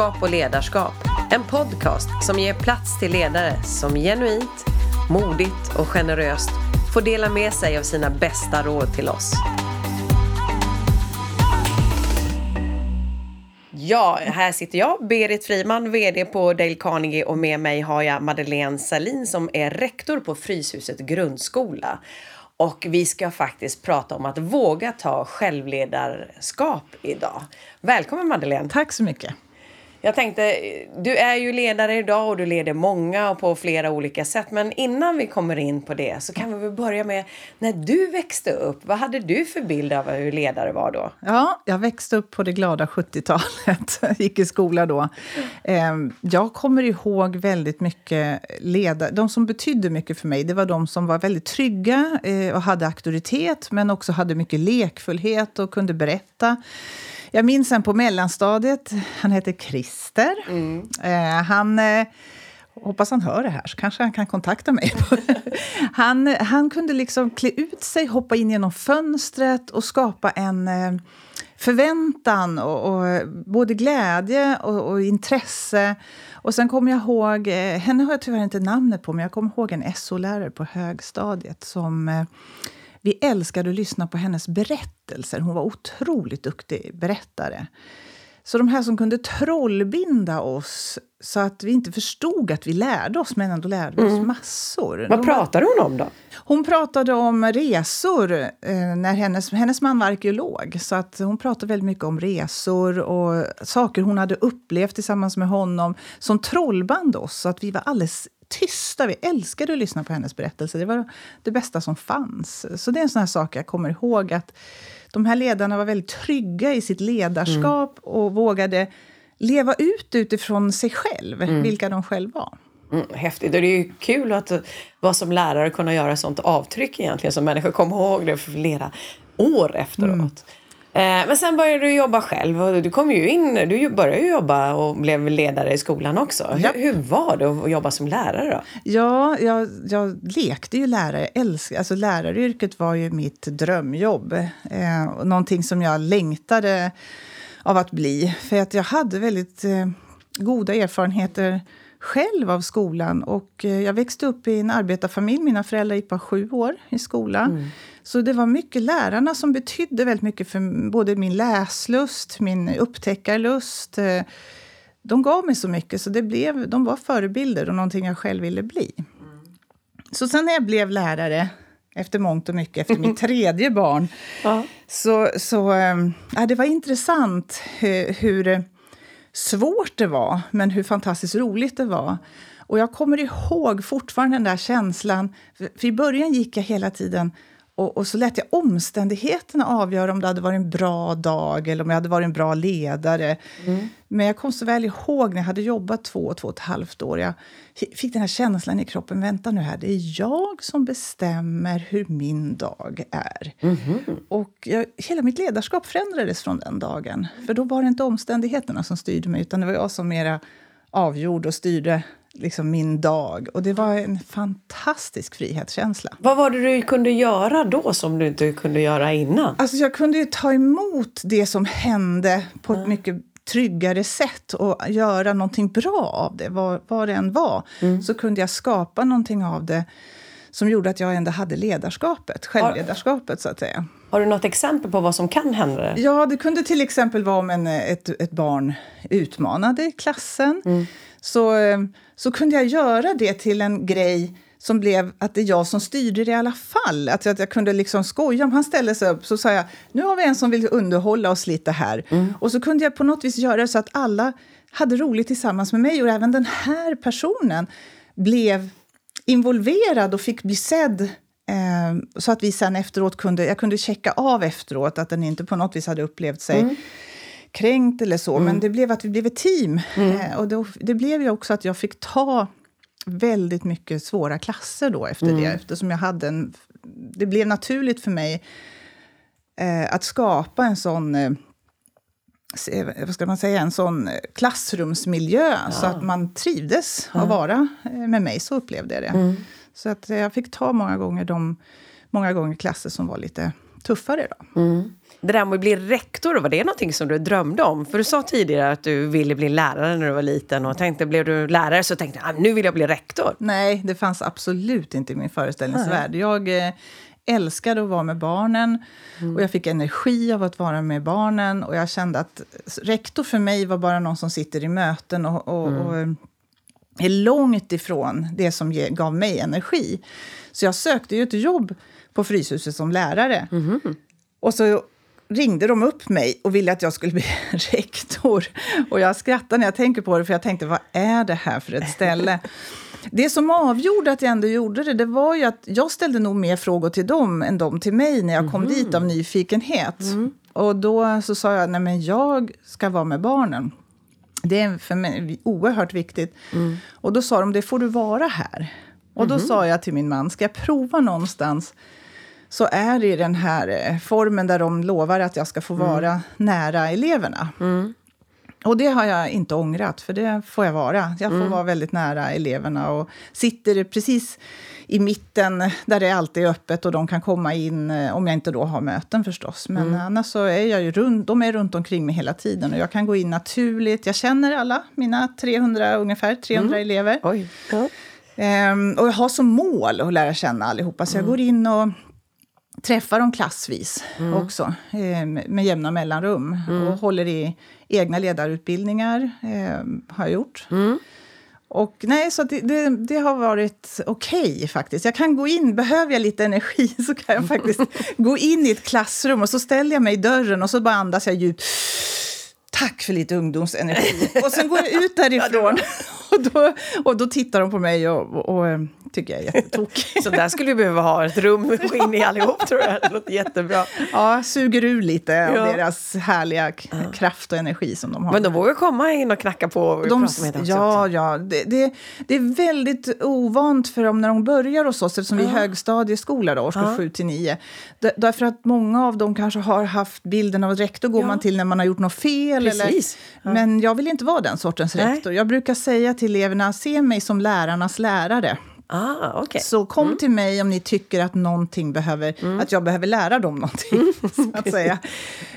Ledarskap och ledarskap. En podcast som ger plats till ledare som genuint, modigt och generöst får dela med sig av sina bästa råd till oss. Ja, här sitter jag, Berit Friman, VD på Dale Carnegie och med mig har jag Madeleine Salin som är rektor på Fryshuset grundskola. Och vi ska faktiskt prata om att våga ta självledarskap idag. Välkommen Madeleine! Tack så mycket! Jag tänkte, du är ju ledare idag och du leder många på flera olika sätt. Men innan vi kommer in på det så kan vi väl börja med när du växte upp. Vad hade du för bild av hur ledare var då? Ja, jag växte upp på det glada 70-talet. gick i skola då. Ehm, jag kommer ihåg väldigt mycket ledare. De som betydde mycket för mig, det var de som var väldigt trygga eh, och hade auktoritet, men också hade mycket lekfullhet och kunde berätta. Jag minns en på mellanstadiet. Han heter Christer. Mm. Eh, han... Eh, hoppas han hör det här, så kanske han kan kontakta mig. han, han kunde liksom klä ut sig, hoppa in genom fönstret och skapa en eh, förväntan och, och, både glädje och, och, intresse. Och sen kommer jag ihåg, eh, henne har jag tyvärr inte namnet på, men jag kommer ihåg en SO-lärare på högstadiet som eh, vi älskade att lyssna på hennes berättelser. Hon var otroligt duktig berättare. Så de här som kunde trollbinda oss så att vi inte förstod att vi lärde oss, men ändå lärde oss mm. massor. Vad de pratade hon om då? Hon pratade om resor. Eh, när hennes, hennes man var arkeolog, så att hon pratade väldigt mycket om resor och saker hon hade upplevt tillsammans med honom som trollband oss, så att vi var alldeles tysta. Vi älskade att lyssna på hennes berättelser. Det var det bästa som fanns. Så det är en sån här sak jag kommer ihåg. att De här ledarna var väldigt trygga i sitt ledarskap mm. och vågade leva ut utifrån sig själv, mm. vilka de själva var. Mm, häftigt. Och det är ju kul att vara som lärare kunna göra sånt avtryck egentligen, så människor kommer ihåg det för flera år efteråt. Mm. Eh, men sen började du jobba själv och du kom ju in, du började ju jobba och blev ledare i skolan också. Ja. Hur, hur, var det att jobba som lärare då? Ja, jag, jag lekte ju lärare. Älsk, alltså läraryrket var ju mitt drömjobb. Eh, någonting som jag längtade av att bli. För att jag hade väldigt eh, goda erfarenheter själv av skolan. Och eh, jag växte upp i en arbetarfamilj. Mina föräldrar gick bara sju år i skolan. Mm. Så det var mycket lärarna som betydde väldigt mycket för både min läslust, min upptäckarlust. De gav mig så mycket, så det blev, de var förebilder och någonting jag själv ville bli. Mm. Så sen när jag blev lärare, efter mångt och mycket, efter mitt tredje barn, ja. så, så äh, det var intressant hur, hur svårt det var, men hur fantastiskt roligt det var. Och jag kommer ihåg fortfarande den där känslan. För I början gick jag hela tiden och, och, så lät jag omständigheterna avgöra om det hade varit en bra dag eller om jag hade varit en bra ledare. Mm. Men jag kom så väl ihåg när jag hade jobbat två, två och ett halvt år. Jag fick den här känslan i kroppen. Vänta nu här, det är jag som bestämmer hur min dag är. Mm. Och jag, hela mitt ledarskap förändrades från den dagen. För då var det inte omständigheterna som styrde mig, utan det var jag som mera avgjorde och styrde liksom min dag. Och det var en fantastisk frihetskänsla. Vad var det du kunde göra då som du inte kunde göra innan? Alltså jag kunde ta emot det som hände på ett mycket tryggare sätt och göra någonting bra av det, vad, vad det än var. Mm. Så kunde jag skapa någonting av det som gjorde att jag ändå hade ledarskapet, självledarskapet så att säga. Har du något exempel på vad som kan hända? Ja, det kunde till exempel vara om en, ett, ett barn utmanade klassen. Mm. Så, eh, så kunde jag göra det till en grej som blev att det är jag som styrde det i alla fall. Att jag, att jag kunde liksom skoja. Om han ställde sig upp så sa jag, nu har vi en som vill underhålla oss lite här. Mm. Och så kunde jag på något vis göra så att alla hade roligt tillsammans med mig. Och även den här personen blev involverad och fick bli sedd så att vi sen efteråt kunde, jag kunde checka av efteråt att den inte på något vis hade upplevt sig mm. kränkt eller så. Mm. Men det blev att vi blev ett team. Mm. Eh, och då, det blev ju också att jag fick ta väldigt mycket svåra klasser då efter det. Mm. Eftersom jag hade en, det blev naturligt för mig eh, att skapa en sån eh, vad ska man säga, en sån klassrumsmiljö ja. så att man trivdes ja. att vara eh, med mig. Så upplevde jag det. Så att jag fick ta många gånger de många gånger klasser som var lite tuffare. Då. Mm. Det där med att bli rektor, var det någonting som du drömde om? För du sa tidigare att du ville bli lärare när du var liten och tänkte, blev du lärare så tänkte jag, ah, nu vill jag bli rektor. Nej, det fanns absolut inte i min föreställningsvärld. Jag eh, älskade att vara med barnen mm. och jag fick energi av att vara med barnen och jag kände att rektor för mig var bara någon som sitter i möten och, och, mm. och eh, är långt ifrån det som ge, gav mig energi. Så jag sökte ju ett jobb på Fryshuset som lärare. Mm. Och så ringde de upp mig och ville att jag skulle bli rektor. Och jag skrattar när jag tänker på det, för jag tänkte, vad är det här för ett ställe? Det som avgjorde att jag ändå gjorde det, det var ju att jag ställde nog mer frågor till dem än de till mig när jag kom mm. dit av nyfikenhet. Mm. Och då så sa jag, nej men jag ska vara med barnen. Det är för mig oerhört viktigt. Mm. Och då sa de, det får du vara här. Och då mhm. sa jag till min man, ska jag prova någonstans så är det i den här eh, formen där de lovar att jag ska få mm. vara mm. nära eleverna. Mm. Och det har jag inte ångrat, för det får jag vara. Jag får mm. vara väldigt nära eleverna och sitter precis i mitten där det alltid är öppet och de kan komma in, eh, om jag inte då har möten förstås. Men mm. annars så är jag ju runt, de är runt omkring mig hela tiden och jag kan gå in naturligt. Jag känner alla mina 300, ungefär 300 mm. elever. Ja. Um, och jag har som mål att lära känna allihopa, så jag går in och träffar dem klassvis mm. också, eh, med jämna mellanrum. Mm. Och håller i egna ledarutbildningar, eh, har jag gjort. Mm. Och nej, så det, det, det har varit okej okay, faktiskt. Jag kan gå in, behöver jag lite energi så kan jag faktiskt gå in i ett klassrum och så ställer jag mig i dörren och så bara andas jag djupt. Tack för lite ungdomsenergi. Och sen går jag ut därifrån och, då, och då tittar de på mig och, och, och eh, tycker jag är jättetokig. Så där skulle vi behöva ha ett rum att gå in i allihop tror jag. Det låter jättebra. Ja, suger ur lite ja. av deras härliga ja. kraft och energi som de har. Men de vågar komma in och knacka på och de, prata med dem Ja, också. ja. Det, det, det, är väldigt ovant för dem när de börjar hos oss, eftersom ja. vi är högstadieskola, då, årskurs ja. 7 till 9. Därför att många av dem kanske har haft bilden av att rektor går man till när man har gjort något fel. Precis. Eller, Men jag vill inte vara den sortens rektor. Nej. Jag brukar säga till eleverna, se mig som lärarnas lärare. Ah, okay. Så kom mm. till mig om ni tycker att, någonting behöver, mm. att jag behöver lära dem någonting. så att säga.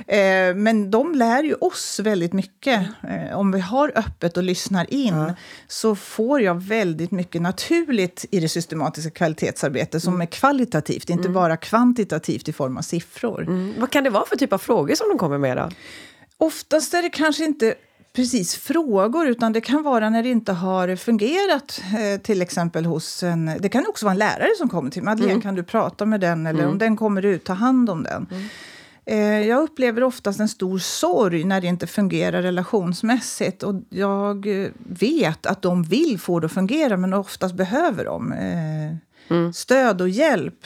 Eh, men de lär ju oss väldigt mycket. Eh, om vi har öppet och lyssnar in mm. så får jag väldigt mycket naturligt i det systematiska kvalitetsarbetet som mm. är kvalitativt, inte mm. bara kvantitativt i form av siffror. Mm. Vad kan det vara för typ av frågor som de kommer med? Då? Oftast är det kanske inte precis frågor, utan det kan vara när det inte har fungerat. Eh, till exempel hos en... Det kan också vara en lärare som kommer till Madeleine, mm. kan du prata med den? Eller mm. om den kommer ut, ta hand om den. Mm. Eh, jag upplever oftast en stor sorg när det inte fungerar relationsmässigt. Och jag eh, vet att de vill få det att fungera, men oftast behöver de mm. stöd och hjälp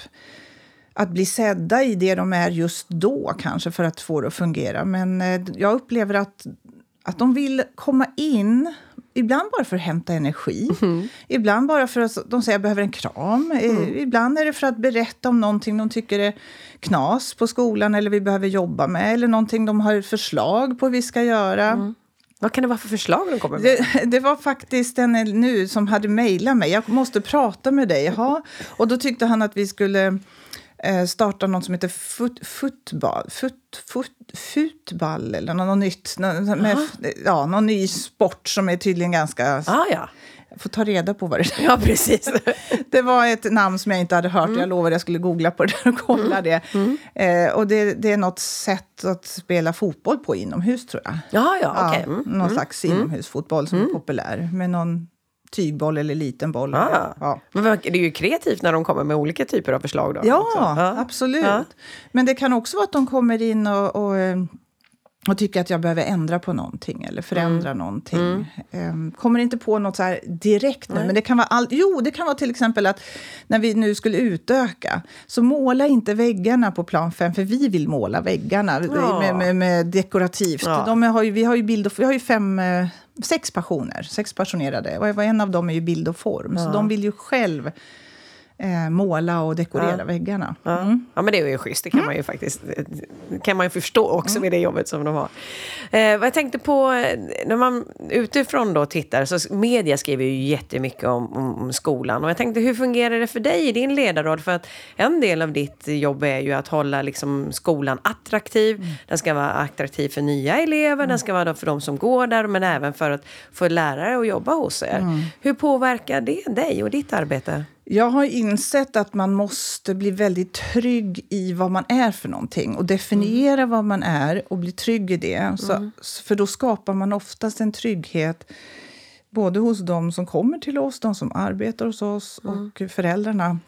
att bli sedda i det de är just då, kanske, för att få det att fungera. Men jag upplever att att de vill komma in, ibland bara för att hämta energi. Mm. Ibland bara för att de säger jag behöver en kram. Mm. Ibland är det för att berätta om någonting de tycker är knas på skolan eller vi behöver jobba med. Eller någonting de har förslag på hur vi ska göra. Mm. Vad kan det vara för förslag de kommer med? Det, det var faktiskt en nu som hade mejlat mig. Jag måste prata med dig. Jaha. Och då tyckte han att vi skulle eh, starta något som heter fut, futball, fut, fut, futball eller något nytt. Med, ja, någon ny sport som är tydligen ganska... Ah, ja. Jag får ta reda på vad det är. Ja, precis. det var ett namn som jag inte hade hört. Mm. Jag lovade jag skulle googla på det och kolla mm. det. Mm. Eh, och det, det, är något sätt att spela fotboll på inomhus, tror jag. Ja, ja, okay. ja, någon mm. slags mm. inomhusfotboll som är mm. populär. Med någon tygboll eller liten boll. Ah. Ja. Men det är ju kreativt när de kommer med olika typer av förslag. Då, ja, ja, absolut. Ja. Men det kan också vara att de kommer in och, och, eh, och tycker att jag behöver ändra på någonting eller förändra mm. någonting. Mm. Um, kommer inte på något så direkt nu, men det kan vara all, Jo, det kan vara till exempel att när vi nu skulle utöka, så måla inte väggarna på plan 5, för vi vill måla väggarna med, med, med, dekorativt. De har ju, vi har ju bild vi har ju fem eh, sex passioner, sex passionerade. Och en av dem är ju bild och form. Ja. Så de vill ju själv eh, måla och dekorera Ja. väggarna. Ja. Mm. ja, men det är ju schysst. Det kan man ju faktiskt det kan man ju förstå också med det jobbet som de har. Eh, vad jag tänkte på, eh, när man utifrån då tittar, så media skriver ju jättemycket om, om, skolan. Och jag tänkte, hur fungerar det för dig i din ledarroll? För att en del av ditt jobb är ju att hålla liksom, skolan attraktiv. Den ska vara attraktiv för nya elever, den ska vara då för de som går där, men även för att få lärare att jobba hos er. Hur påverkar det dig och ditt arbete? Jag har insett att man måste bli väldigt trygg i vad man är för någonting och definiera vad man är och bli trygg i det. Så, För då skapar man oftast en trygghet både hos de som kommer till oss, de som arbetar hos oss och föräldrarna.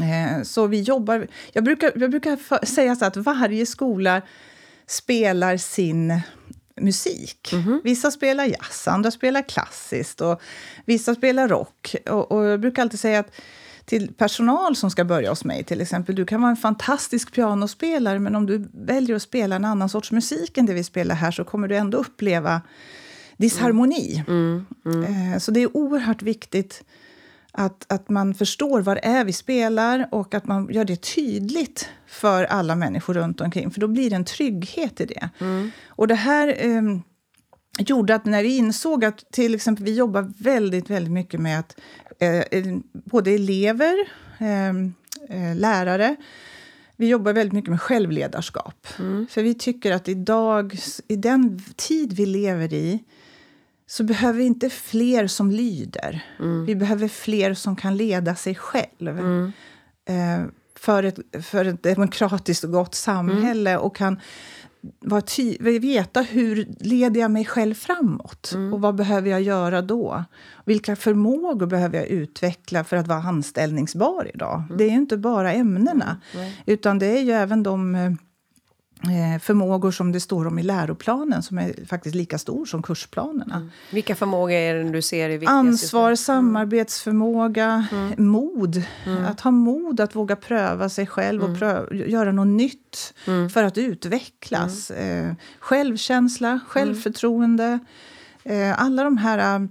Eh, Så vi jobbar... Jag brukar, jag brukar säga så att varje skola spelar sin musik. Vissa spelar jazz, andra spelar klassiskt och vissa spelar rock. Och, och jag brukar alltid säga att till personal som ska börja hos mig, till exempel, du kan vara en fantastisk pianospelare men om du väljer att spela en annan sorts musik än det vi spelar här så kommer du ändå uppleva disharmoni. Eh, Så det är oerhört viktigt att, att man förstår vad det är vi spelar och att man gör det tydligt för alla människor runt omkring. För då blir det en trygghet i det. Och det här eh, gjorde att när vi insåg att till exempel vi jobbar väldigt, väldigt mycket med att eh, eh, både elever, eh, eh, lärare, vi jobbar väldigt mycket med självledarskap. För vi tycker att idag, i den tid vi lever i, så behöver vi inte fler som lyder. Vi behöver fler som kan leda sig själv. Eh, för, ett, för ett demokratiskt och gott samhälle och kan vara ty- veta hur leder jag mig själv framåt och vad behöver jag göra då? Vilka förmågor behöver jag utveckla för att vara anställningsbar idag? Det är ju inte bara ämnena, utan det är ju även de eh, förmågor som det står om i läroplanen som är faktiskt lika stor som kursplanerna. Vilka förmågor är det du ser är viktigast? Ansvar, samarbetsförmåga, mod. Att ha mod att våga pröva sig själv och pröva, göra något nytt för att utvecklas. Eh, självkänsla, självförtroende. Eh, alla de här...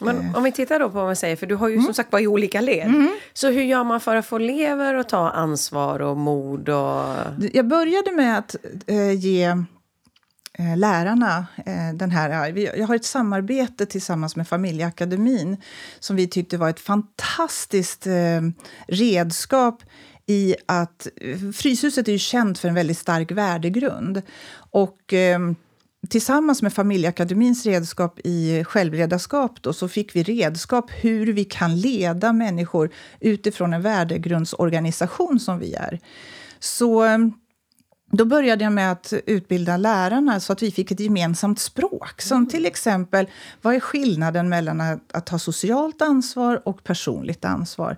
eh, Men om vi tittar då på vad man säger, för du har ju som sagt var i olika led. Så hur gör man för att få elever att ta ansvar och mod och... Jag började med att eh, ge eh, lärarna eh, den här... Jag har ett samarbete tillsammans med Familjeakademin som vi tyckte var ett fantastiskt eh, redskap i att... Fryshuset är ju känt för en väldigt stark värdegrund. Och... Tillsammans med Familjeakademins redskap i självledarskap då, så fick vi redskap hur vi kan leda människor utifrån en värdegrundsorganisation som vi är. Så eh, då började jag med att utbilda lärarna så att vi fick ett gemensamt språk. Som till exempel, vad är skillnaden mellan att, att ta socialt ansvar och personligt ansvar?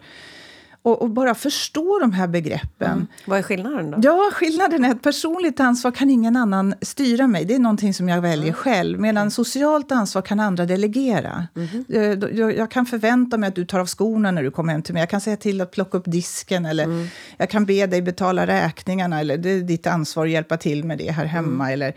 Och, och bara förstå de här begreppen. Vad är skillnaden då? Ja, skillnaden är att personligt ansvar kan ingen annan styra mig. Det är någonting som jag väljer själv. Medan socialt ansvar kan andra delegera. Eh, då- Jag, jag kan förvänta mig att du tar av skorna när du kommer hem till mig. Jag kan säga till att plocka upp disken. Eller jag kan be dig betala räkningarna. Eller det är ditt ansvar att hjälpa till med det här hemma. Eller,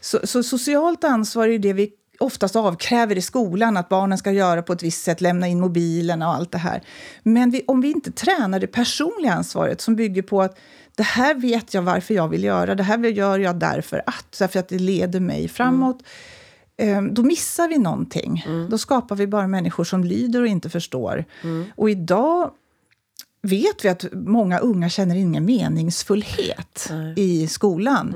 så, så socialt ansvar är det vi oftast avkräver i skolan att barnen ska göra på ett visst sätt, lämna in mobilen och allt det här. Men vi, om vi inte tränar det personliga ansvaret som bygger på att det här vet jag varför jag vill göra, det här gör jag därför att, därför att det leder mig framåt. eh, Då missar vi någonting. Då skapar vi bara människor som lyder och inte förstår. Och idag vet vi att många unga känner ingen meningsfullhet i skolan.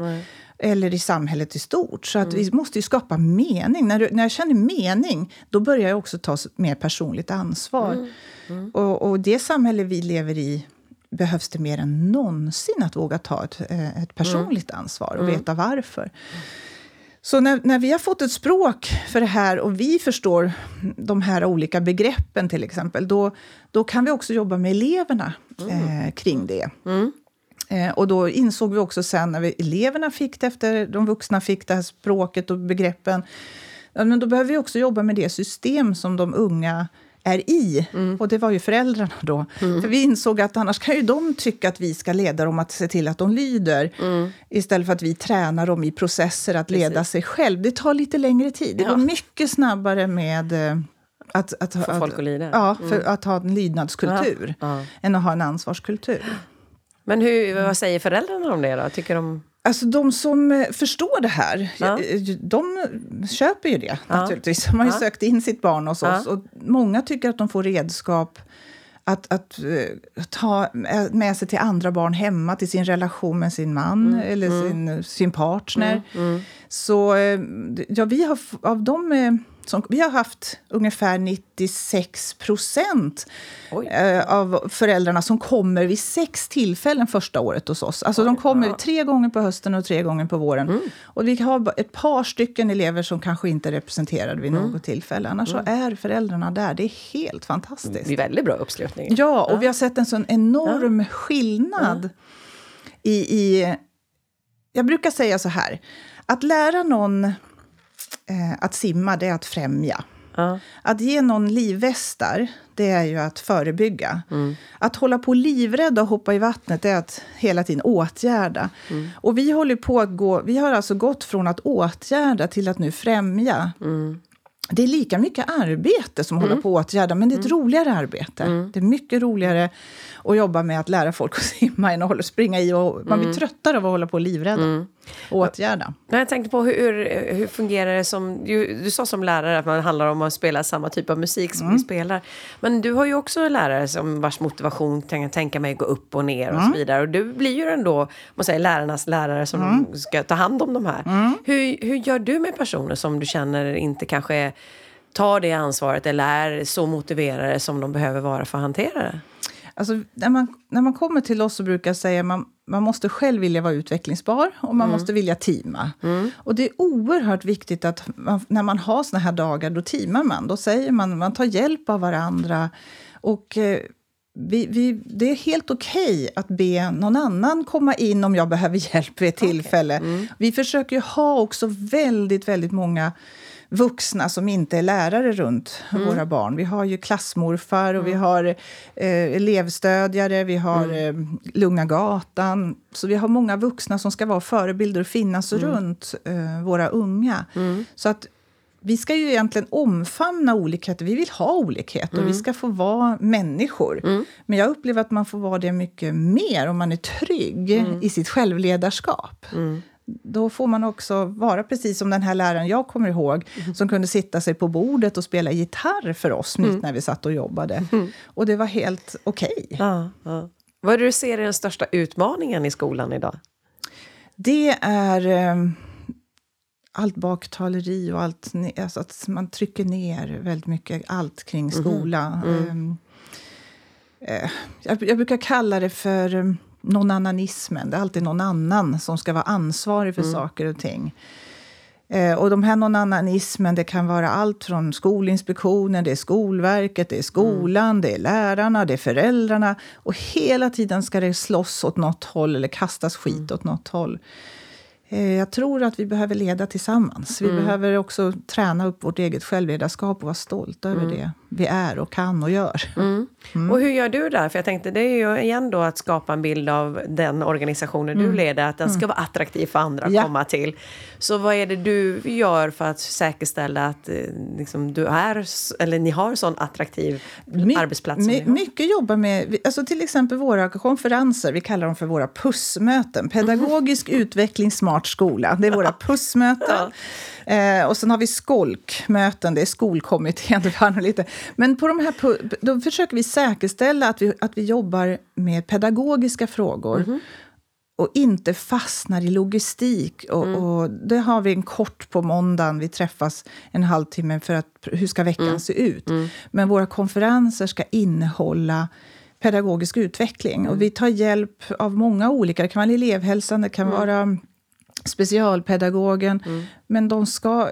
Eller i samhället i stort. Så att vi måste ju skapa mening. När, du, när jag känner mening, då börjar jag också ta mer personligt ansvar. Och, och det samhälle vi lever i behövs det mer än någonsin att våga ta ett, eh, ett personligt ansvar och veta varför. Så när, när vi har fått ett språk för det här och vi förstår de här olika begreppen till exempel, då, då kan vi också jobba med eleverna eh, kring det. Eh, och då insåg vi också sen när vi, eleverna fick det efter de vuxna fick det här språket och begreppen, ja, men då behöver vi också jobba med det system som de unga är i. Och det var ju föräldrarna då. För vi insåg att annars kan ju de tycka att vi ska leda dem att se till att de lyder. Istället för att vi tränar dem i processer att leda sig själv. Det tar lite längre tid. Det Ja. går mycket snabbare med eh, Att, att, Få att, folk att lida. Ja, för att ha en lydnadskultur Ja, ja. än att ha en ansvarskultur. Men hur, vad säger föräldrarna om det då? Tycker de... Alltså de som eh, förstår det här, Ja. eh, de köper ju det naturligtvis. De har ju Ja. sökt in sitt barn hos oss. Och många tycker att de får redskap att, att eh, ta med sig till andra barn hemma, till sin relation med sin man Mm. eller Sin, sin partner. Så eh, ja, vi har av dem som, vi har haft ungefär 96 procent eh, av föräldrarna som kommer vid sex tillfällen första året hos oss. Alltså de kommer tre gånger på hösten och tre gånger på våren. Mm. Och vi har ett par stycken elever som kanske inte är representerade vid Mm. något tillfälle. Annars så är föräldrarna där. Det är helt fantastiskt. Det är väldigt bra uppslutning. Ja, och vi har sett en sån enorm skillnad i, i... Jag brukar säga så här, att lära någon eh, att simma, det är att främja. Ja. Att ge någon livvästar, det är ju att förebygga. Att hålla på livrädd och hoppa i vattnet, det är att hela tiden åtgärda. Och vi håller på att gå, vi har alltså gått från att åtgärda till att nu främja. Det är lika mycket arbete som håller på att åtgärda, men det är ett roligare arbete. Det är mycket roligare att jobba med att lära folk att simma än att hålla, springa i. Och, man blir tröttare av att hålla på och livrädda. Åtgärda. Nej, jag tänkte på hur, hur fungerar det som... Du, du sa som lärare att man handlar om att spela samma typ av musik som vi spelar. Men du har ju också lärare som vars motivation kan jag tänka mig gå upp och ner och så vidare. Och du blir ju ändå, man säger, lärarnas lärare som ska ta hand om de här. Hur, hur gör du med personer som du känner inte kanske är, tar det ansvaret eller är så motiverade som de behöver vara för att hantera det? Alltså, när, man, när man kommer till oss så brukar jag säga man, man måste själv vilja vara utvecklingsbar och man måste vilja teama. Och det är oerhört viktigt att man, när man har såna här dagar, då teamar man. Då säger man, man tar hjälp av varandra. Och eh, vi, vi, det är helt okej att be någon annan komma in om jag behöver hjälp vid ett tillfälle. Vi försöker ju ha också väldigt, väldigt många vuxna som inte är lärare runt våra barn. Vi har ju klassmorfar och vi har eh, elevstödjare, vi har eh, Lugna gatan. Så vi har många vuxna som ska vara förebilder och finnas runt eh, våra unga. Så att vi ska ju egentligen omfamna olikheter. Vi vill ha olikheter och vi ska få vara människor. Men jag upplever att man får vara det mycket mer om man är trygg i sitt självledarskap. Då får man också vara precis som den här läraren jag kommer ihåg som kunde sitta sig på bordet och spela gitarr för oss mitt när vi satt och jobbade. Och det var helt okej. Ja, ja. Vad är det du ser är den största utmaningen i skolan idag? Det är eh, allt baktaleri och allt... Alltså att man trycker ner väldigt mycket allt kring skola. Eh, eh, jag, jag brukar kalla det för eh, nånannanismen. Det är alltid någon annan som ska vara ansvarig för saker och ting. Eh, och de här nånannanismen, det kan vara allt från Skolinspektionen, det är Skolverket, det är skolan, det är lärarna, det är föräldrarna. Och hela tiden ska det slåss åt något håll eller kastas skit åt något håll. Eh, Jag tror att vi behöver leda tillsammans. Vi behöver också träna upp vårt eget självledarskap och vara stolta över det vi är och kan och gör. Och hur gör du där? För jag tänkte det är ju igen då att skapa en bild av den organisationen du leder, att den ska vara attraktiv för andra att Ja. komma till. Så vad är det du gör för att säkerställa att eh, liksom, du är, eller ni har sån attraktiv My- arbetsplats? my- mycket jobbar med, alltså till exempel våra konferenser, vi kallar dem för våra pussmöten. Pedagogisk utveckling, smart skola. Det är våra pussmöten. Eh, och sen har vi skolkmöten, det är skolkommittén, det lite. Men på de här, då försöker vi säkerställa att vi, att vi jobbar med pedagogiska frågor. och inte fastnar i logistik. Och, och det har vi en kort på måndagen. Vi träffas en halvtimme för att hur ska veckan se ut. Men våra konferenser ska innehålla pedagogisk utveckling. Och vi tar hjälp av många olika. Det kan vara elevhälsan, det kan vara specialpedagogen. Men de ska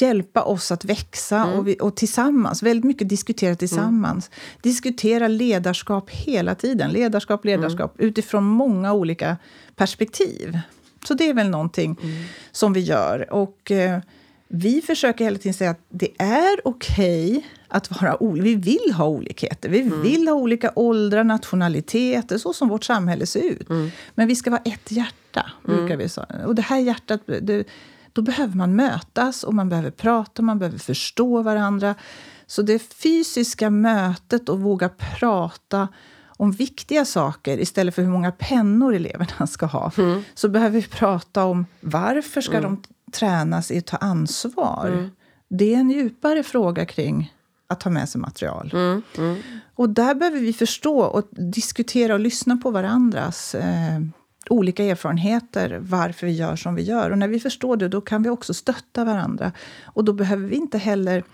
hjälpa oss att växa och, vi, och tillsammans, väldigt mycket diskutera tillsammans. Diskutera ledarskap hela tiden. Ledarskap, ledarskap, utifrån många olika perspektiv. Så det är väl någonting som vi gör. Och eh, vi försöker hela tiden säga att det är okej att vara olika. Vi vill ha olikheter. Vi vill ha olika åldrar, nationaliteter, så som vårt samhälle ser ut. Men vi ska vara ett hjärta, brukar vi säga. Och det här hjärtat, det, då behöver man mötas och man behöver prata, man behöver förstå varandra. Så det fysiska mötet och våga prata om viktiga saker istället för hur många pennor eleverna ska ha. Mm. Så behöver vi prata om varför ska mm. de tränas i att ta ansvar? Mm. Det är en djupare fråga kring att ta med sig material. Mm, mm. Och där behöver vi förstå och diskutera och lyssna på varandras eh, olika erfarenheter, varför vi gör som vi gör. Och när vi förstår det, då kan vi också stötta varandra. Och då behöver vi inte heller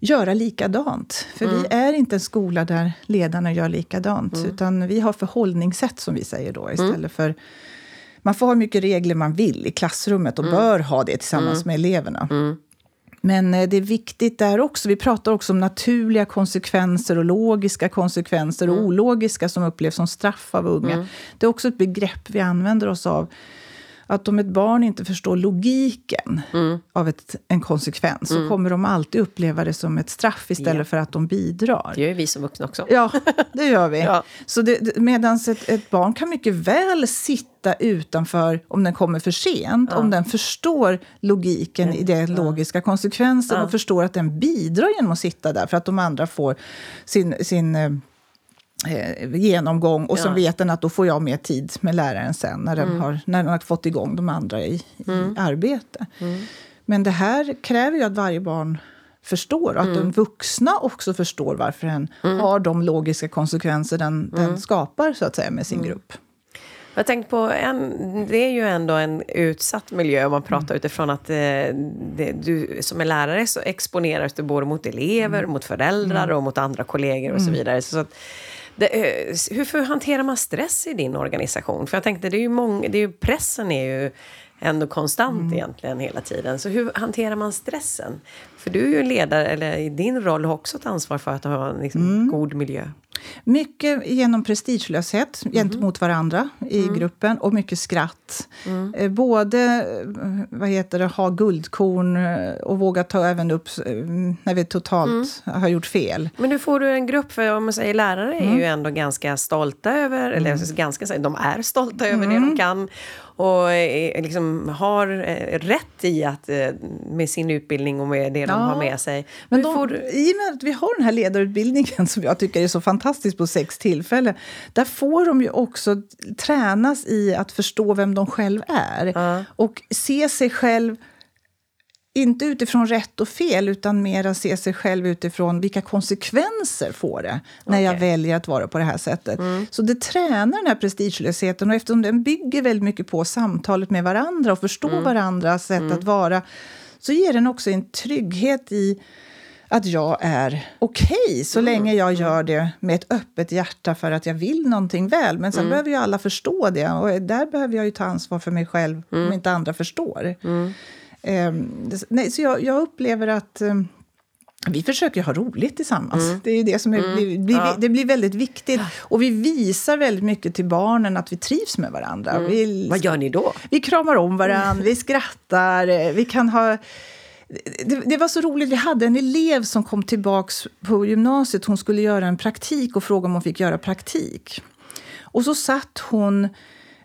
göra likadant. För mm. vi är inte en skola där ledarna gör likadant, mm. utan vi har förhållningssätt, som vi säger då, istället mm. för man får ha hur mycket regler man vill i klassrummet och mm. bör ha det tillsammans mm. med eleverna. Mm. Men eh, det är viktigt där också. Vi pratar också om naturliga konsekvenser och logiska konsekvenser och ologiska som upplevs som straff av unga. Det är också ett begrepp vi använder oss av att om ett barn inte förstår logiken mm. av ett, en konsekvens mm. så kommer de alltid uppleva det som ett straff istället yeah. för att de bidrar. Det gör vi som vuxna också. Ja, det gör vi. ja. Så det, ett, ett, barn kan mycket väl sitta utanför om den kommer för sent, ja. om den förstår logiken mm. i den logiska konsekvensen ja. och förstår att den bidrar genom att sitta där för att de andra får sin, sin eh, genomgång och ja. så vet den att då får jag mer tid med läraren sen när den, mm. har, när den har fått igång de andra i, mm. i arbete. Mm. Men det här kräver ju att varje barn förstår och att mm. de vuxna också förstår varför den mm. har de logiska konsekvenser den, den mm. skapar så att säga med sin grupp. Jag tänkt på, en, det är ju ändå en utsatt miljö om man pratar mm. utifrån att eh, det, du som är lärare så exponeras du både mot elever, mm. mot föräldrar och mot andra kollegor och så vidare. Så att, det, eh, hur hanterar man stress i din organisation? För jag tänkte, det är ju många, det är ju, pressen är ju ändå konstant mm. egentligen hela tiden. Så hur hanterar man stressen? För du är ju ledare, eller i din roll har också ett ansvar för att ha en liksom, mm. god miljö. Mycket genom prestigelöshet mm. gentemot varandra i mm. gruppen och mycket skratt. Mm. Eh, både eh, vad heter det, ha guldkorn eh, och våga ta även upp när vi totalt mm. har gjort fel. Men nu får du en grupp, för om man säger lärare är mm. ju ändå ganska stolta över, eller mm. ganska, de är stolta över det de kan och liksom har rätt i att med sin utbildning och med det ja. de har med sig. Men de, får... I och med att vi har den här ledarutbildningen som jag tycker är så fantastisk fantastiskt på sex tillfällen. Där får de ju också tränas i att förstå vem de själv är. Mm. Och se sig själv inte utifrån rätt och fel, utan mer se sig själv utifrån vilka konsekvenser får det när okay. jag väljer att vara på det här sättet. Mm. Så det tränar den här prestigelösheten och eftersom den bygger väldigt mycket på samtalet med varandra och förstå mm. varandras sätt mm. att vara, så ger den också en trygghet i att jag är okej okay, så mm. länge jag gör det med ett öppet hjärta för att jag vill någonting väl. Men sen mm. behöver ju alla förstå det och där behöver jag ju ta ansvar för mig själv mm. om inte andra förstår. Um, nej, så jag, jag upplever att um, vi försöker ha roligt tillsammans. Mm. Det är det som är, mm. blir, blir, ja. det blir väldigt viktigt. Och vi visar väldigt mycket till barnen att vi trivs med varandra. Mm. Vi, Vad gör ni då? Vi kramar om varandra, vi skrattar, vi kan ha det, det, var så roligt. Vi hade en elev som kom tillbaka på gymnasiet. Hon skulle göra en praktik och frågade om hon fick göra praktik. Och så satt hon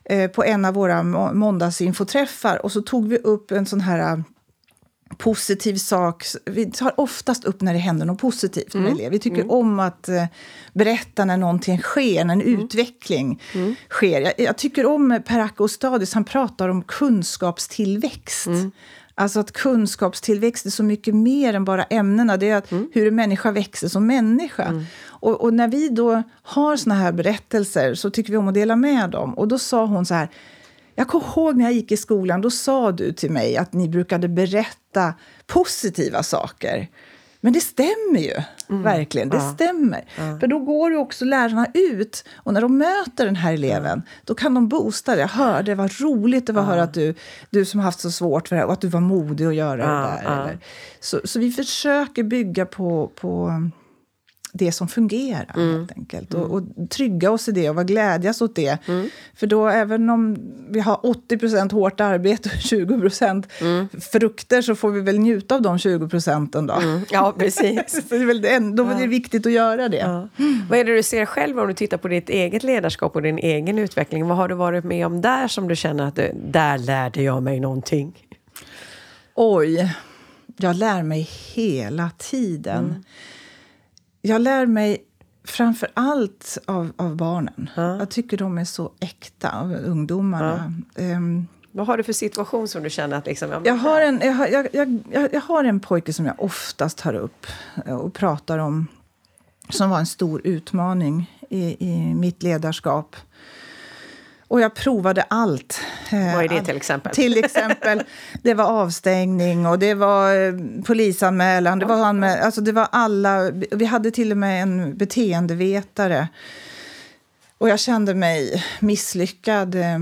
eh, på en av våra måndagsinfoträffar och så tog vi upp en sån här eh, positiv sak. Vi tar oftast upp när det händer något positivt med mm. elever. Vi tycker mm. om att eh, berätta när någonting sker, när en mm. utveckling mm. sker. Jag, jag, tycker om Per Stadis, han pratar om kunskapstillväxt. Alltså att kunskapstillväxt är så mycket mer än bara ämnena. Det är att mm. hur en människa växer som människa. Mm. Och, och, när vi då har såna här berättelser så tycker vi om att dela med dem. Och då sa hon så här, jag kommer ihåg när jag gick i skolan, då sa du till mig att ni brukade berätta positiva saker. Men det stämmer ju, mm. verkligen. Det ja. stämmer. Ja. För då går ju också lärarna ut och när de möter den här eleven, då kan de boosta det. Jag hörde, vad roligt det var att höra att du, du som haft så svårt för det här, och att du var modig att göra det där. Så, så vi försöker bygga på, på det som fungerar, mm. helt enkelt. Och, och, trygga oss i det och vara glädjas åt det. Mm. För då, även om vi har 80% hårt arbete och 20 mm. frukter, så får vi väl njuta av de 20 procenten då. Mm. Ja, precis. det är väl det, då är det viktigt att göra det. Ja. Vad är det du ser själv om du tittar på ditt eget ledarskap och din egen utveckling? Vad har du varit med om där som du känner att du, där lärde jag mig någonting? Oj Jag lär mig hela tiden. Jag lär mig framför allt av, av barnen. Ja. Jag tycker de är så äkta, ungdomarna. Ja. Um, vad har du för situation som du känner att... Liksom, jag, har en, jag, har, jag, jag, jag har en pojke som jag oftast tar upp och pratar om som var en stor utmaning i, i mitt ledarskap. Och jag provade allt. Vad är det till exempel? Till exempel, det var avstängning och det var eh, polisanmälan. Det var, alltså det var alla. Vi hade till och med en beteendevetare. Och jag kände mig misslyckad eh,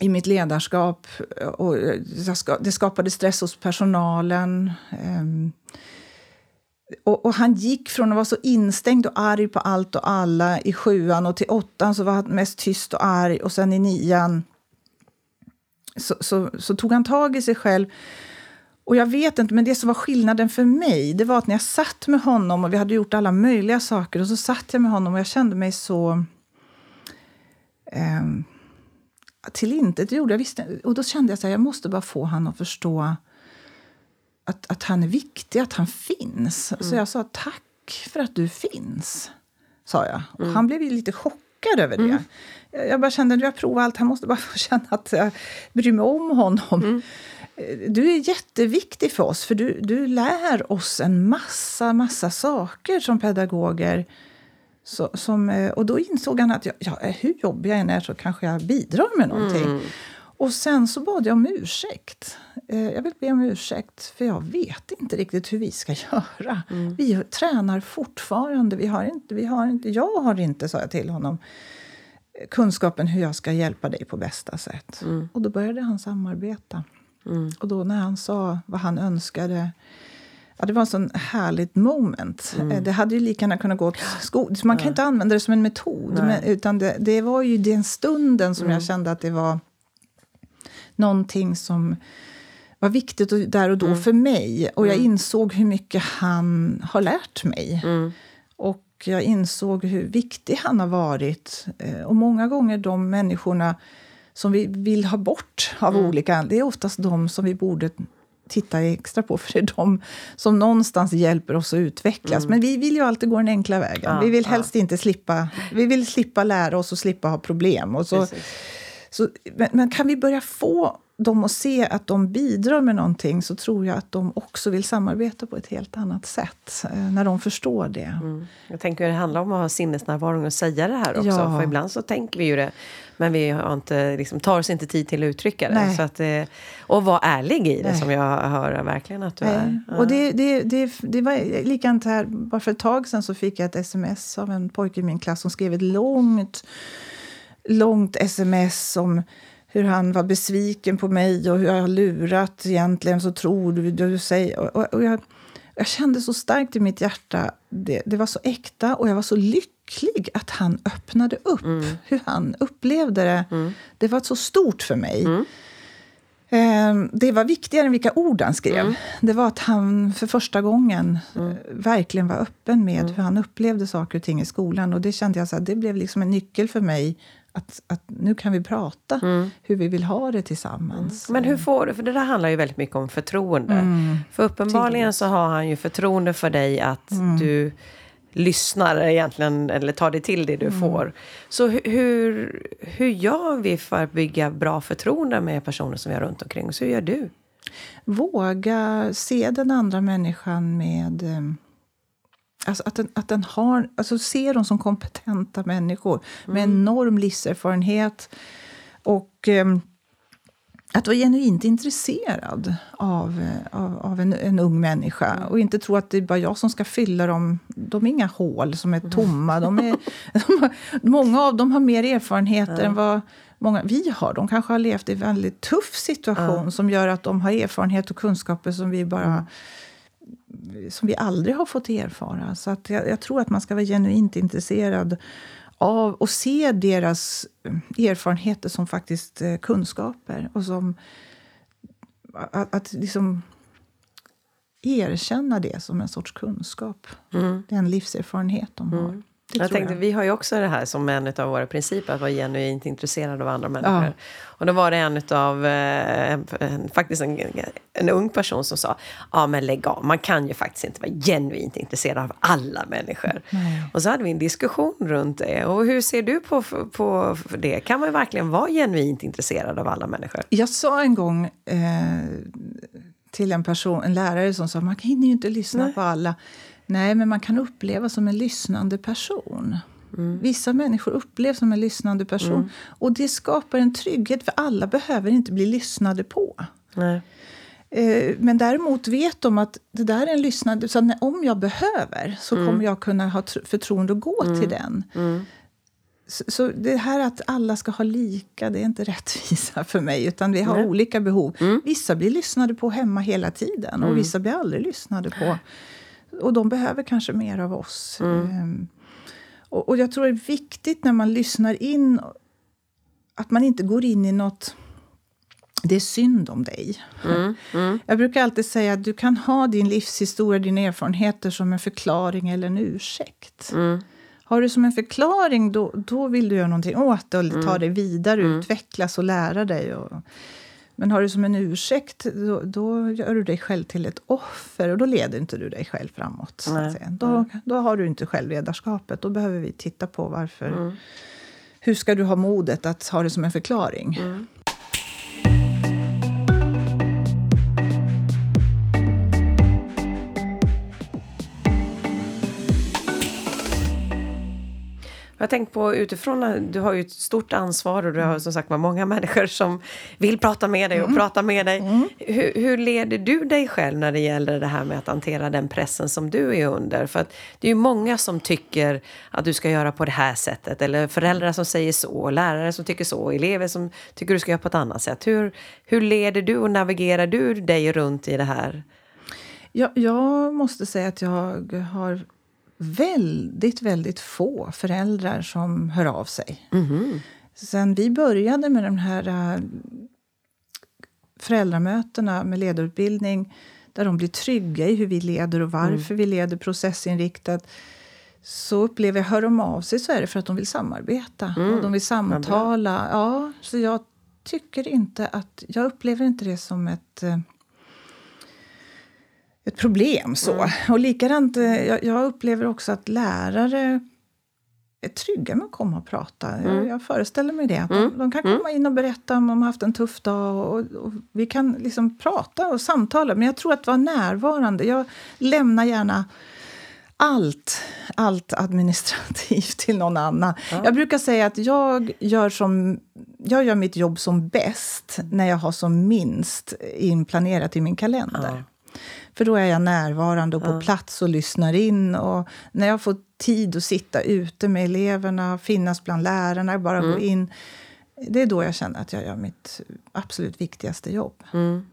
i mitt ledarskap. Och det skapade stress hos personalen. Och, och, han gick från att vara så instängd och arg på allt och alla i sjuan och till åttan så var han mest tyst och arg och sen i nian så, så, så, tog han tag i sig själv. Och jag vet inte, men det som var skillnaden för mig det var att när jag satt med honom och vi hade gjort alla möjliga saker och så satt jag med honom och jag kände mig så eh, tillintetgjord. Jag visste, och då kände jag att jag måste bara få honom att förstå att, att han är viktig, att han finns. Mm. Så jag sa tack för att du finns, sa jag. Och mm. Han blev lite chockad över det. Mm. Jag bara kände att jag provar allt, han måste bara få känna att jag bryr mig om honom. Mm. Du är jätteviktig för oss, för du, du lär oss en massa, massa saker som pedagoger. Så, som, eh, och då insåg han att jag, ja, hur jobbig jag än är så kanske jag bidrar med någonting. Mm. Och sen så bad jag om ursäkt. Eh, jag vill be om ursäkt, för jag vet inte riktigt hur vi ska göra. Mm. Vi tränar fortfarande. Vi har inte, vi har inte, jag har inte, sa jag till honom, kunskapen hur jag ska hjälpa dig på bästa sätt. Mm. Och då började han samarbeta. Mm. Och då när han sa vad han önskade Ja, det var ett sån härligt moment. Mm. Eh, det hade ju lika gärna kunnat gå åt skolan. Man kan ja. inte använda det som en metod. Men, utan det, det, var ju den stunden som mm. jag kände att det var någonting som var viktigt där och då mm. för mig. Och jag mm. insåg hur mycket han har lärt mig. Mm. Och jag insåg hur viktig han har varit. Eh, och många gånger de människorna som vi vill ha bort av mm. olika det är oftast de som vi borde titta extra på, för det är de som någonstans hjälper oss att utvecklas. Mm. Men vi vill ju alltid gå den enkla vägen. Ja, vi vill helst ja. inte slippa, vi vill slippa lära oss och slippa ha problem. Och så, så, men, men, kan vi börja få dem att se att de bidrar med någonting så tror jag att de också vill samarbeta på ett helt annat sätt eh, när de förstår det. Mm. Jag tänker att det handlar om att ha sinnesnärvaro och säga det här också. Ja. För ibland så tänker vi ju det, men vi har inte, liksom, tar oss inte tid till att uttrycka det. Nej. Så att, eh, och vara ärlig i det, Nej. som jag hör verkligen att du Nej. är. Ja. Och det, det, det, det var likadant här, bara för ett tag sedan så fick jag ett sms av en pojke i min klass som skrev ett långt, långt sms om hur han var besviken på mig och hur jag har lurat egentligen. Så tror du, du säger... Och, och jag, jag, kände så starkt i mitt hjärta. Det, det, var så äkta och jag var så lycklig att han öppnade upp mm. hur han upplevde det. Mm. Det var så stort för mig. Mm. Eh, det var viktigare än vilka ord han skrev. Mm. Det var att han för första gången mm. verkligen var öppen med mm. hur han upplevde saker och ting i skolan. Och det kände jag så här, det blev liksom en nyckel för mig att, att nu kan vi prata mm. hur vi vill ha det tillsammans. Mm. Men hur får du, för det där handlar ju väldigt mycket om förtroende. Mm. För uppenbarligen så har han ju förtroende för dig att mm. du lyssnar egentligen, eller tar dig till det du mm. får. Så hur, hur gör vi för att bygga bra förtroende med personer som vi har runt omkring oss? Hur gör du? Våga se den andra människan med eh, Alltså att den, att den har, alltså ser dem som kompetenta människor mm. med enorm livserfarenhet. Och eh, att vara genuint intresserad av, av, av en, en, ung människa. Mm. Och inte tro att det är bara jag som ska fylla dem. De är inga hål som är tomma. De är, de har, många av dem har mer erfarenheter mm. än vad många vi har. De kanske har levt i en väldigt tuff situation som gör att de har erfarenhet och kunskaper som vi bara mm som vi aldrig har fått erfara. Så att jag, jag, tror att man ska vara genuint intresserad av och se deras eh, erfarenheter som faktiskt eh, kunskaper. Och som att, att liksom erkänna det som en sorts kunskap. Mm. Den livserfarenhet de har. Jag tänkte, jag. Vi har ju också det här som en av våra principer, att vara genuint intresserad av andra människor. Ja. Och då var det en av, eh, faktiskt en, en ung person som sa, ja men lägg av, man kan ju faktiskt inte vara genuint intresserad av alla människor. Nej. Och så hade vi en diskussion runt det. Och hur ser du på, på det? Kan man verkligen vara genuint intresserad av alla människor? Jag sa en gång eh, till en person, en lärare som sa, man hinner ju inte lyssna Nej. på alla. Nej, men man kan uppleva som en lyssnande person. Mm. Vissa människor upplevs som en lyssnande person. Mm. Och det skapar en trygghet, för alla behöver inte bli lyssnade på. Nej. Eh, men däremot vet de att det där är en lyssnande... Så om jag behöver så mm. kommer jag kunna ha förtroende och gå till mm. den. Mm. Så, så, det här att alla ska ha lika, det är inte rättvisa för mig. Utan vi har Nej. olika behov. Mm. Vissa blir lyssnade på hemma hela tiden och vissa blir aldrig lyssnade på. Och de behöver kanske mer av oss. Um, och, och, jag tror det är viktigt när man lyssnar in att man inte går in i nåt det är synd om dig. Mm, mm. Jag brukar alltid säga att du kan ha din livshistoria, dina erfarenheter som en förklaring eller en ursäkt. Mm. Har du som en förklaring, då, då vill du göra någonting åt det och ta mm. dig vidare, mm. utvecklas och lära dig. Och, men har du som en ursäkt, då, då, gör du dig själv till ett offer och då leder inte du dig själv framåt. Då, då har du inte självledarskapet. Då behöver vi titta på varför. Mm. Hur ska du ha modet att ha det som en förklaring? Mm. Jag har tänkt på utifrån, du har ju ett stort ansvar och du har som sagt många människor som vill prata med dig och mm. prata med dig. Mm. Hur, hur, leder du dig själv när det gäller det här med att hantera den pressen som du är under? För att det är ju många som tycker att du ska göra på det här sättet eller föräldrar som säger så, lärare som tycker så, elever som tycker du ska göra på ett annat sätt. Hur, hur leder du och navigerar du dig runt i det här? Jag, jag måste säga att jag har väldigt, väldigt få föräldrar som hör av sig. Mm. Sen vi började med de här äh, föräldramötena med ledarutbildning där de blir trygga i hur vi leder och varför mm. vi leder processinriktat så upplever jag, hör de av sig så är det för att de vill samarbeta mm. och de vill samtala. Ja, så jag tycker inte att, jag upplever inte det som ett äh, ett problem. så. Mm. Och likadant, eh, jag, jag, upplever också att lärare är trygga med att komma och prata. Mm. Jag, jag, föreställer mig det. Att mm. de, de, kan komma in och berätta om de har haft en tuff dag. Och, och, vi kan liksom prata och samtala. Men jag tror att vara närvarande. Jag lämnar gärna allt, allt administrativt till någon annan. Ja. Jag brukar säga att jag gör, som, jag gör mitt jobb som bäst när jag har som minst inplanerat i min kalender. Ja. För då är jag närvarande och på ja. plats och lyssnar in. Och när jag får tid att sitta ute med eleverna, finnas bland lärarna, bara mm. gå in. Det är då jag känner att jag gör mitt absolut viktigaste jobb. Mm.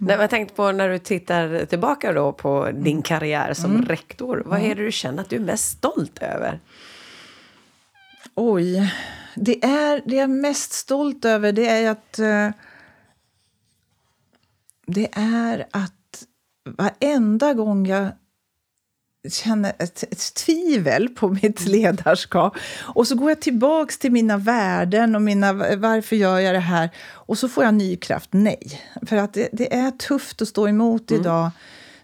Mm. Jag tänkte på när du tittar tillbaka då på din mm. karriär som mm. rektor. Vad är det du känner att du är mest stolt över? Oj. Det, är, det jag är mest stolt över det är att... Uh, det är att varenda gång jag känner ett, ett, tvivel på mitt mm. ledarskap. Och så går jag tillbaks till mina värden och mina varför gör jag det här? Och så får jag ny kraft. Nej. För att det, det är tufft att stå emot mm. idag.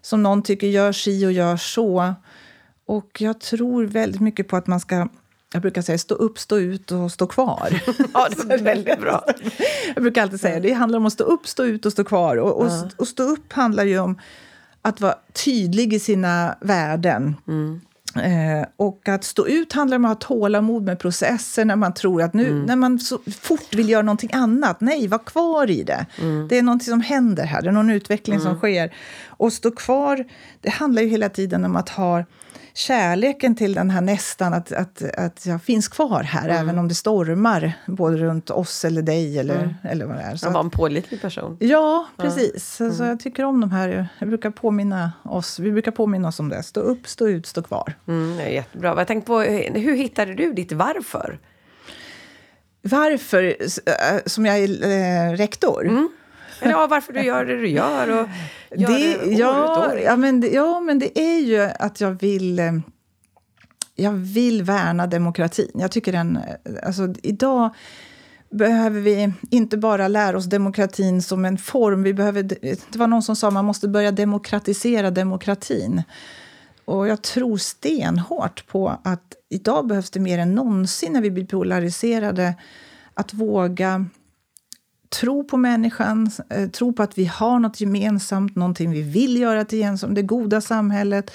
Som någon tycker gör si och gör så. Och jag tror väldigt mycket på att man ska jag brukar säga stå upp, stå ut och stå kvar. ja, det är väldigt bra. jag brukar alltid säga det handlar om att stå upp, stå ut och stå kvar. Och, och, och stå upp handlar ju om att vara tydlig i sina värden. Mm. Eh, och att stå ut handlar om att ha tålamod med processer när man tror att nu, mm. när man så fort vill göra någonting annat. Nej, var kvar i det. Mm. Det är någonting som händer här, det är någon utveckling som mm. sker. Och stå kvar, det handlar ju hela tiden om att ha kärleken till den här nästan, att, att, att jag finns kvar här mm. även om det stormar både runt oss eller dig eller, mm. eller vad det är. Så jag var en pålitlig person. Ja, precis. Mm. Så jag tycker om de här, jag brukar påminna oss, vi brukar påminna oss om det. Stå upp, stå ut, stå kvar. Mm, det är jättebra. Jag tänkte på, hur hittade du ditt varför? Varför, äh, som jag är eh, rektor? Eller ja, varför du gör det du gör och gör det, ja, år år. Ja men, det, ja, men det är ju att jag vill... Eh, jag vill värna demokratin. Jag tycker den... Alltså, idag behöver vi inte bara lära oss demokratin som en form. Vi behöver, det var någon som sa att man måste börja demokratisera demokratin. Och jag tror stenhårt på att idag behövs det mer än någonsin när vi blir polariserade att våga tro på människan, eh, tro på att vi har något gemensamt, någonting vi vill göra till gemensamt, det goda samhället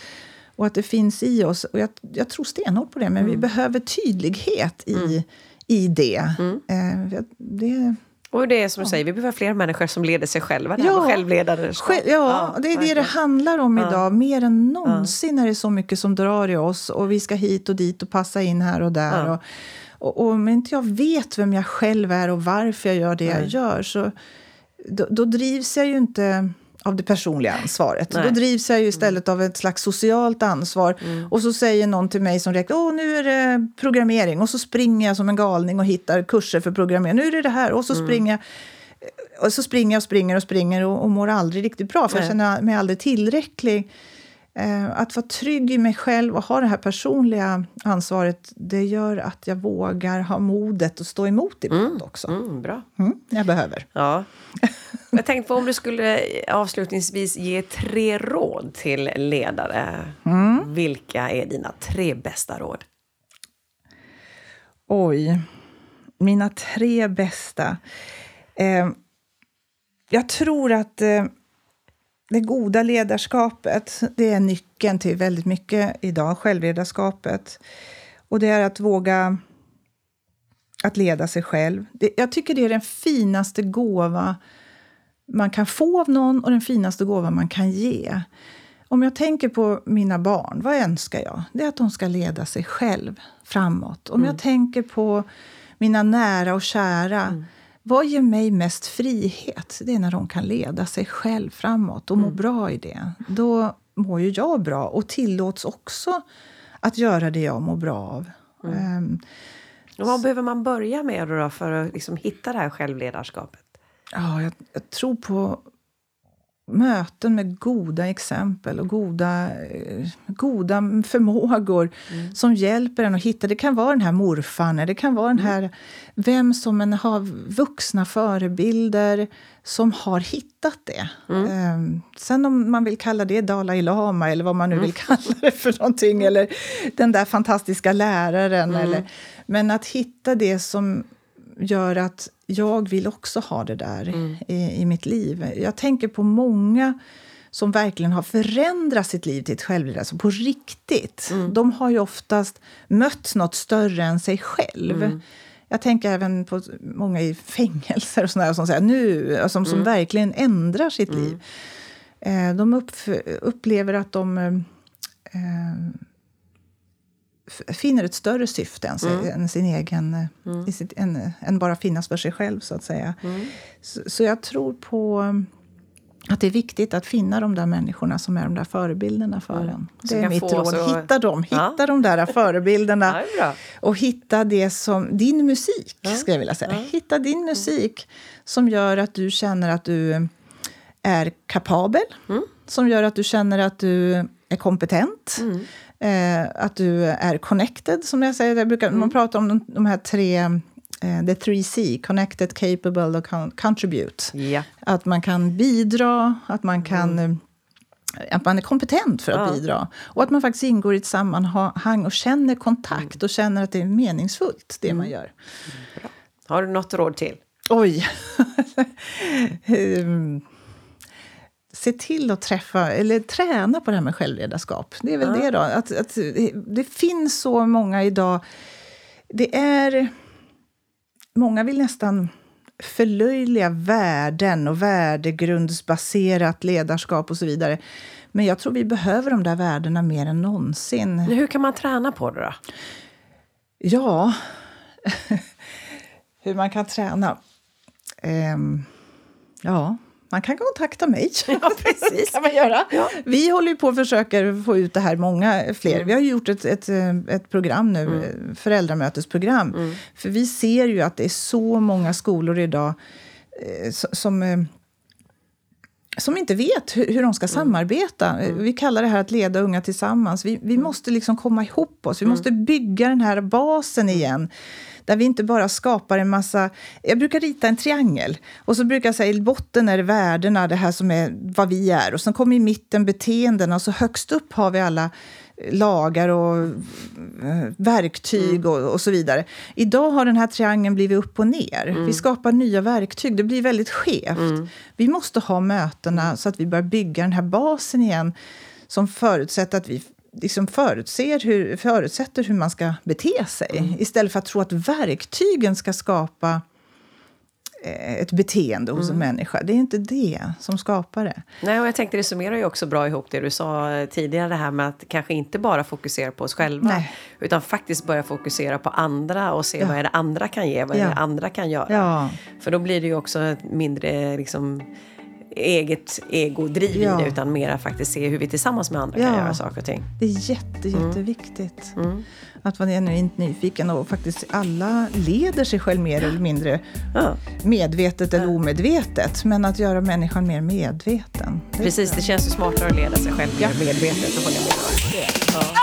och att det finns i oss. Och jag, jag tror stenhårt på det, men mm. vi behöver tydlighet i, mm. i det. Mm. Eh, det och det är som du ja. säger, vi behöver fler människor som leder sig själva. Det ja, självledare. Själv, ja, ja, det är det det handlar om idag. Mer än någonsin är det så mycket som drar i oss och vi ska hit och dit och passa in här och där. Och, och, och om inte jag vet vem jag själv är och varför jag gör det Nej. jag gör så då, då drivs jag ju inte av det personliga ansvaret. Nej. Då drivs jag ju istället av ett slags socialt ansvar. Mm. Och så säger någon till mig som räcker, åh nu är det programmering. Och så springer jag som en galning och hittar kurser för programmering. Nu är det det här. Och så mm. springer jag. Och så springer jag och springer och springer och, och mår aldrig riktigt bra. För Nej. jag känner mig aldrig tillräcklig. Eh, att vara trygg i mig själv och ha det här personliga ansvaret det gör att jag vågar ha modet att stå emot ibland mm. också. Mm, bra. Mm, jag behöver. Ja. Jag tänkte på om du skulle avslutningsvis ge tre råd till ledare. Mm. Vilka är dina tre bästa råd? Oj, mina tre bästa. Eh, jag tror att eh, det goda ledarskapet det är nyckeln till väldigt mycket idag, självledarskapet. Och det är att våga att leda sig själv. Det, jag tycker det är den finaste gåva man kan få av någon och den finaste gåva man kan ge. Om jag tänker på mina barn, vad önskar jag? Det är att de ska leda sig själv framåt. Om mm. jag tänker på mina nära och kära, mm. Vad ger mig mest frihet? Det är när de kan leda sig själv framåt och må mm. bra i det. Då mår ju jag bra och tillåts också att göra det jag mår bra av. Um, och vad behöver man börja med då för att liksom hitta det här självledarskapet? Ja, jag, jag tror på möten med goda exempel och goda, eh, goda förmågor mm. som hjälper en att hitta. Det kan vara den här morfan, det kan vara den mm. här... Mm. Vem som en har vuxna förebilder som har hittat det. Mm. Eh, sen om man vill kalla det Dalai Lama eller vad man nu vill mm. kalla det för någonting. Eller den där fantastiska läraren. Mm. Eller, men att hitta det som gör att jag vill också ha det där mm. i, i mitt liv. Jag tänker på många som verkligen har förändrat sitt liv till ett självliv, alltså på riktigt. Mm. De har ju oftast mött något större än sig själv. Mm. Jag tänker även på många i fängelser och sådär, som, säger, nu, alltså, som mm. verkligen ändrar sitt mm. liv. Eh, de upp, upplever att de eh, finner ett större syfte än, mm. än sin egen... Eh, mm. Sitt, än, än, bara finnas för sig själv, så att säga. Mm. Så, så, jag tror på att det är viktigt att finna de där människorna som är de där förebilderna för mm. en. Det är mitt råd. Så... Hitta dem. Hitta ja. de där förebilderna. ja, och hitta det som... Din musik, ja. ska jag vilja säga. Hitta din musik som gör att du känner att du är kapabel. Mm. Som gör att du känner att du är kompetent. Mm. Eh, att du är connected, som jag säger. Jag brukar, mm. Man pratar om de, de här tre eh, the three C, connected, capable och contribute. Yeah. Att man kan bidra, att man kan mm. att man är kompetent för att ja. bidra. Och att man faktiskt ingår i ett sammanhang och känner kontakt mm. och känner att det är meningsfullt, det man mm. gör. Bra. Har du något råd till? Oj! um, se till att träffa, eller träna på det här med självledarskap. Det är väl ja. det då. Att, att, det finns så många idag. Det är... Många vill nästan förlöjliga värden och värdegrundsbaserat ledarskap och så vidare. Men jag tror vi behöver de där värdena mer än någonsin. Hur kan man träna på det då? Ja, hur man kan träna? Um, ja, man kan kontakta mig. Ja, precis. kan man göra. Ja. Vi håller på och försöker få ut det här många fler. Mm. Vi har gjort ett, ett, ett program nu, mm. föräldramötesprogram. Mm. För vi ser ju att det är så många skolor idag eh, som... Eh, som inte vet hur, hur de ska samarbeta. Vi kallar det här att leda unga tillsammans. Vi, vi måste liksom komma ihop oss. Vi måste bygga den här basen igen. Där vi inte bara skapar en massa... Jag brukar rita en triangel. Och så brukar jag säga i botten är det värdena, det här som är vad vi är. Och sen kommer i mitten beteendena och så högst upp har vi alla lagar och eh, verktyg och, och, så vidare. Idag har den här triangeln blivit upp och ner. Mm. Vi skapar nya verktyg. Det blir väldigt skevt. Mm. Vi måste ha mötena så att vi börjar bygga den här basen igen som förutsätter att vi liksom förutser hur, förutsätter hur man ska bete sig mm. istället för att tro att verktygen ska skapa eh, ett beteende hos mm. en människa. Det är inte det som skapar det. Nej, och jag tänkte det summerar ju också bra ihop det du sa tidigare, det här med att kanske inte bara fokusera på oss själva, Nej. utan faktiskt börja fokusera på andra och se ja. vad är det andra kan ge, vad är det andra kan göra. Ja. För då blir det ju också mindre liksom eget egodriv ja. i det utan mera faktiskt se hur vi tillsammans med andra ja. kan göra saker och ting. Det är jätte, mm. jätteviktigt. Mm. Att vara genuint nyfiken och faktiskt alla leder sig själv mer eller mindre ja. medvetet eller omedvetet. Men att göra människan mer medveten. Precis, det känns ju smartare att leda sig själv mer medvetet. Och hålla med.